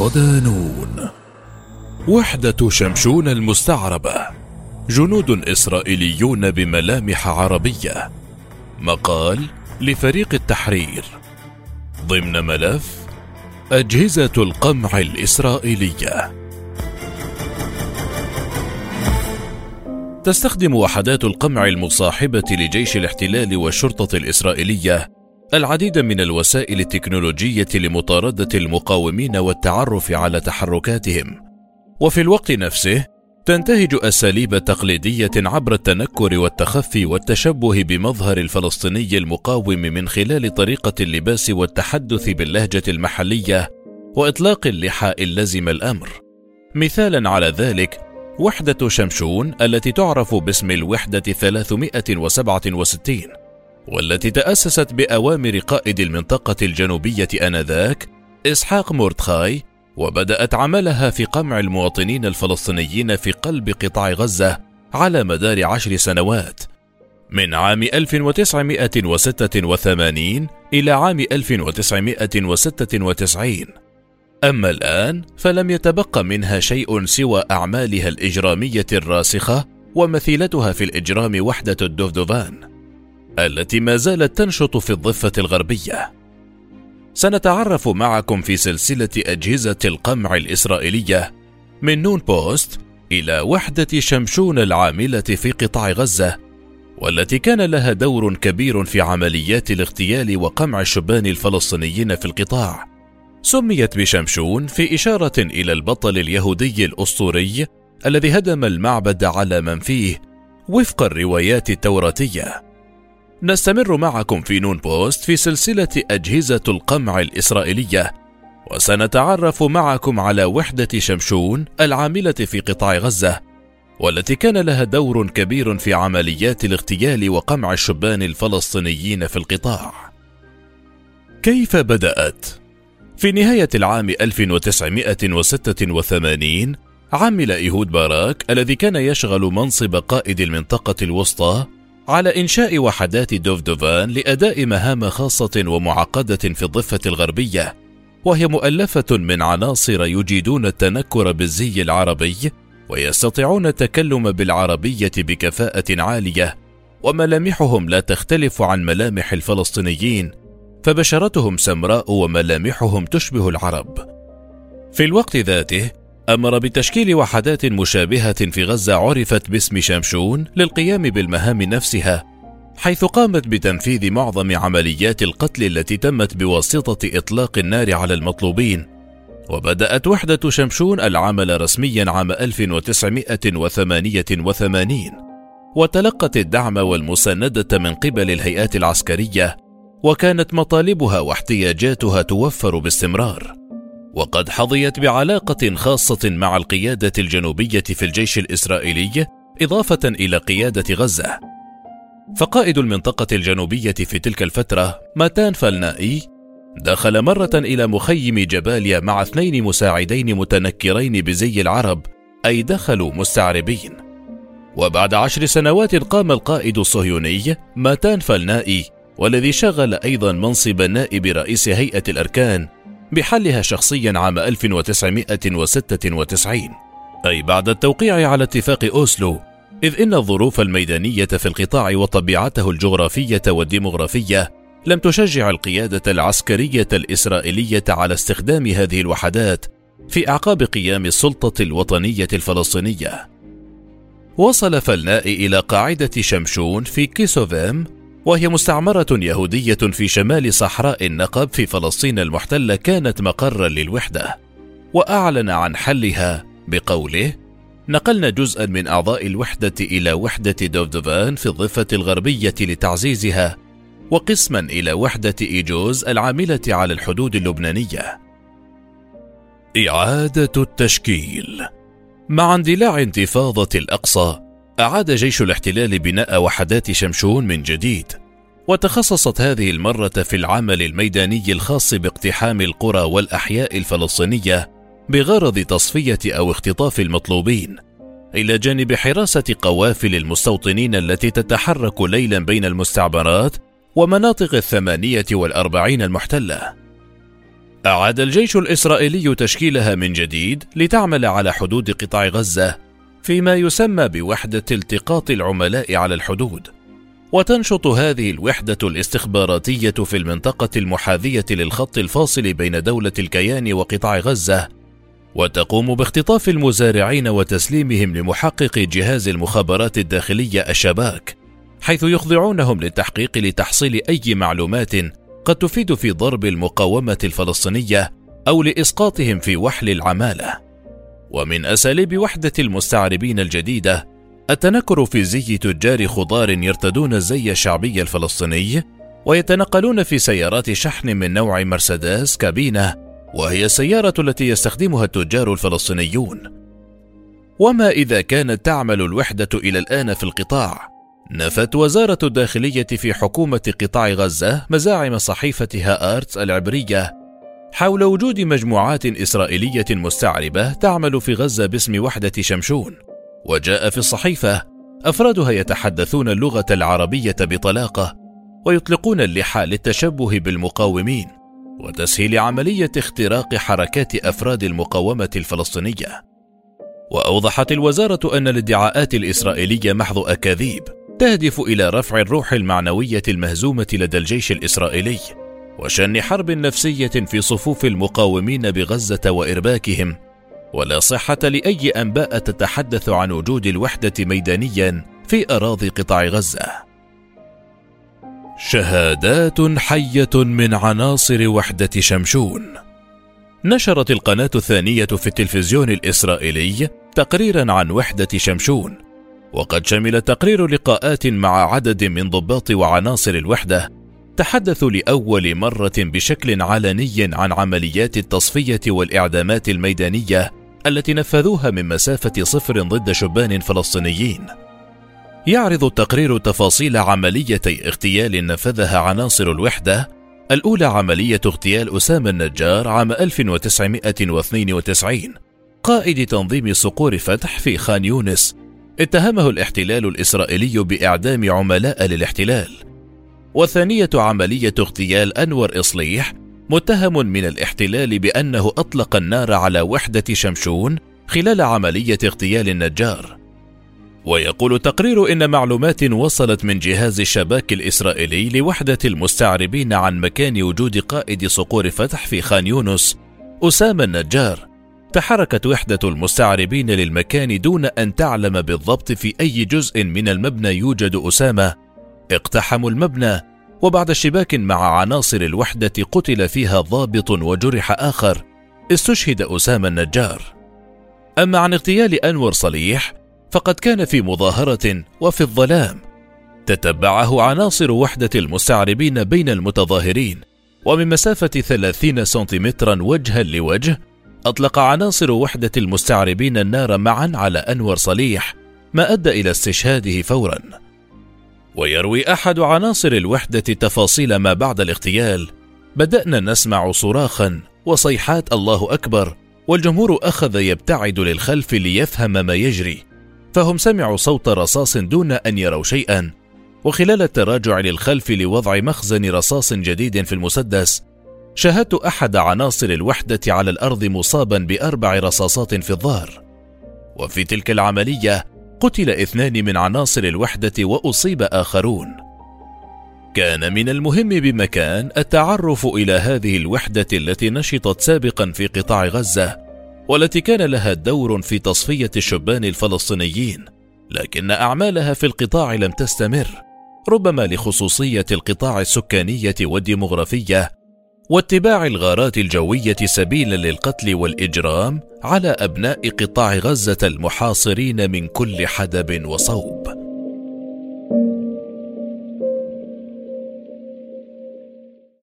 صدانون. وحدة شمشون المستعربة جنود إسرائيليون بملامح عربية. مقال لفريق التحرير. ضمن ملف أجهزة القمع الإسرائيلية. تستخدم وحدات القمع المصاحبة لجيش الاحتلال والشرطة الإسرائيلية العديد من الوسائل التكنولوجية لمطاردة المقاومين والتعرف على تحركاتهم. وفي الوقت نفسه تنتهج أساليب تقليدية عبر التنكر والتخفي والتشبه بمظهر الفلسطيني المقاوم من خلال طريقة اللباس والتحدث باللهجة المحلية وإطلاق اللحى لزم الأمر. مثالا على ذلك وحدة شمشون التي تعرف باسم الوحدة 367 والتي تأسست بأوامر قائد المنطقة الجنوبية آنذاك إسحاق مورتخاي وبدأت عملها في قمع المواطنين الفلسطينيين في قلب قطاع غزة على مدار عشر سنوات من عام 1986 إلى عام 1996 أما الآن فلم يتبق منها شيء سوى أعمالها الإجرامية الراسخة ومثيلتها في الإجرام وحدة الدفدفان التي ما زالت تنشط في الضفة الغربية سنتعرف معكم في سلسلة أجهزة القمع الإسرائيلية من نون بوست إلى وحدة شمشون العاملة في قطاع غزة والتي كان لها دور كبير في عمليات الاغتيال وقمع الشبان الفلسطينيين في القطاع. سميت بشمشون في إشارة إلى البطل اليهودي الأسطوري الذي هدم المعبد على من فيه وفق الروايات التوراتية. نستمر معكم في نون بوست في سلسلة أجهزة القمع الإسرائيلية وسنتعرف معكم على وحدة شمشون العاملة في قطاع غزة والتي كان لها دور كبير في عمليات الاغتيال وقمع الشبان الفلسطينيين في القطاع. كيف بدأت؟ في نهاية العام 1986 عمل إيهود باراك الذي كان يشغل منصب قائد المنطقة الوسطى على إنشاء وحدات دوفدوفان لأداء مهام خاصة ومعقدة في الضفة الغربية، وهي مؤلفة من عناصر يجيدون التنكر بالزي العربي ويستطيعون التكلم بالعربية بكفاءة عالية، وملامحهم لا تختلف عن ملامح الفلسطينيين، فبشرتهم سمراء وملامحهم تشبه العرب. في الوقت ذاته أمر بتشكيل وحدات مشابهة في غزة عرفت باسم شمشون للقيام بالمهام نفسها، حيث قامت بتنفيذ معظم عمليات القتل التي تمت بواسطة إطلاق النار على المطلوبين. وبدأت وحدة شمشون العمل رسميا عام 1988 وتلقت الدعم والمساندة من قبل الهيئات العسكرية وكانت مطالبها واحتياجاتها توفر باستمرار وقد حظيت بعلاقة خاصة مع القيادة الجنوبية في الجيش الإسرائيلي إضافة إلى قيادة غزة. فقائد المنطقة الجنوبية في تلك الفترة ماتان فالنائي دخل مرة إلى مخيم جباليا مع اثنين مساعدين متنكرين بزي العرب أي دخلوا مستعربين. وبعد عشر سنوات قام القائد الصهيوني ماتان فالنائي والذي شغل أيضا منصب نائب رئيس هيئة الأركان بحلها شخصيا عام 1996 أي بعد التوقيع على اتفاق أوسلو إذ إن الظروف الميدانية في القطاع وطبيعته الجغرافية والديمغرافية لم تشجع القيادة العسكرية الإسرائيلية على استخدام هذه الوحدات في أعقاب قيام السلطة الوطنية الفلسطينية. وصل فلناء إلى قاعدة شمشون في كيسوفيم وهي مستعمرة يهودية في شمال صحراء النقب في فلسطين المحتلة كانت مقرا للوحدة، وأعلن عن حلها بقوله: نقلنا جزءا من أعضاء الوحدة إلى وحدة دوفدوفان في الضفة الغربية لتعزيزها، وقسما إلى وحدة إيجوز العاملة على الحدود اللبنانية. إعادة التشكيل مع اندلاع انتفاضة الأقصى أعاد جيش الاحتلال بناء وحدات شمشون من جديد وتخصصت هذه المرة في العمل الميداني الخاص باقتحام القرى والأحياء الفلسطينية بغرض تصفية أو اختطاف المطلوبين إلى جانب حراسة قوافل المستوطنين التي تتحرك ليلا بين المستعمرات ومناطق الثمانية والأربعين المحتلة. أعاد الجيش الإسرائيلي تشكيلها من جديد لتعمل على حدود قطاع غزة فيما يسمى بوحدة التقاط العملاء على الحدود وتنشط هذه الوحدة الاستخباراتية في المنطقة المحاذية للخط الفاصل بين دولة الكيان وقطاع غزة وتقوم باختطاف المزارعين وتسليمهم لمحقق جهاز المخابرات الداخلية الشباك حيث يخضعونهم للتحقيق لتحصيل أي معلومات قد تفيد في ضرب المقاومة الفلسطينية أو لإسقاطهم في وحل العمالة. ومن أساليب وحدة المستعربين الجديدة التنكر في زي تجار خضار يرتدون الزي الشعبي الفلسطيني ويتنقلون في سيارات شحن من نوع مرسيدس كابينة وهي السيارة التي يستخدمها التجار الفلسطينيون. وما إذا كانت تعمل الوحدة إلى الآن في القطاع نفت وزارة الداخلية في حكومة قطاع غزة مزاعم صحيفة هآرتس العبرية حول وجود مجموعات إسرائيلية مستعربة تعمل في غزة باسم وحدة شمشون، وجاء في الصحيفة أفرادها يتحدثون اللغة العربية بطلاقة، ويطلقون اللحى للتشبه بالمقاومين، وتسهيل عملية اختراق حركات أفراد المقاومة الفلسطينية. وأوضحت الوزارة أن الادعاءات الإسرائيلية محض أكاذيب، تهدف إلى رفع الروح المعنوية المهزومة لدى الجيش الإسرائيلي وشن حرب نفسية في صفوف المقاومين بغزة وإرباكهم ولا صحة لأي أنباء تتحدث عن وجود الوحدة ميدانيا في أراضي قطاع غزة. شهادات حية من عناصر وحدة شمشون. نشرت القناة الثانية في التلفزيون الإسرائيلي تقريرا عن وحدة شمشون وقد شمل تقرير لقاءات مع عدد من ضباط وعناصر الوحدة تحدثوا لأول مرة بشكل علني عن عمليات التصفية والإعدامات الميدانية التي نفذوها من مسافة صفر ضد شبان فلسطينيين. يعرض التقرير تفاصيل عمليتي اغتيال نفذها عناصر الوحدة. الأولى عملية اغتيال أسامة النجار عام 1992 قائد تنظيم صقور فتح في خان يونس. اتهمه الاحتلال الإسرائيلي بإعدام عملاء للاحتلال. والثانية عملية اغتيال أنور إصليح متهم من الاحتلال بأنه أطلق النار على وحدة شمشون خلال عملية اغتيال النجار. ويقول التقرير إن معلومات وصلت من جهاز الشباك الإسرائيلي لوحدة المستعربين عن مكان وجود قائد صقور فتح في خان يونس أسامة النجار. تحركت وحدة المستعربين للمكان دون أن تعلم بالضبط في أي جزء من المبنى يوجد أسامة اقتحموا المبنى وبعد اشتباك مع عناصر الوحدة قتل فيها ضابط وجرح آخر استشهد أسامة النجار. أما عن اغتيال أنور صليح فقد كان في مظاهرة وفي الظلام. تتبعه عناصر وحدة المستعربين بين المتظاهرين ومن مسافة ثلاثين سنتيمترا وجها لوجه أطلق عناصر وحدة المستعربين النار معا على أنور صليح ما أدى إلى استشهاده فورا. ويروي أحد عناصر الوحدة تفاصيل ما بعد الاغتيال. بدأنا نسمع صراخا وصيحات الله أكبر والجمهور أخذ يبتعد للخلف ليفهم ما يجري. فهم سمعوا صوت رصاص دون أن يروا شيئا. وخلال التراجع للخلف لوضع مخزن رصاص جديد في المسدس شاهدت أحد عناصر الوحدة على الأرض مصابا بأربع رصاصات في الظهر. وفي تلك العملية قتل اثنان من عناصر الوحدة وأصيب آخرون. كان من المهم بمكان التعرف إلى هذه الوحدة التي نشطت سابقا في قطاع غزة والتي كان لها دور في تصفية الشبان الفلسطينيين لكن أعمالها في القطاع لم تستمر ربما لخصوصية القطاع السكانية والديمغرافية واتباع الغارات الجوية سبيلا للقتل والإجرام على أبناء قطاع غزة المحاصرين من كل حدب وصوب.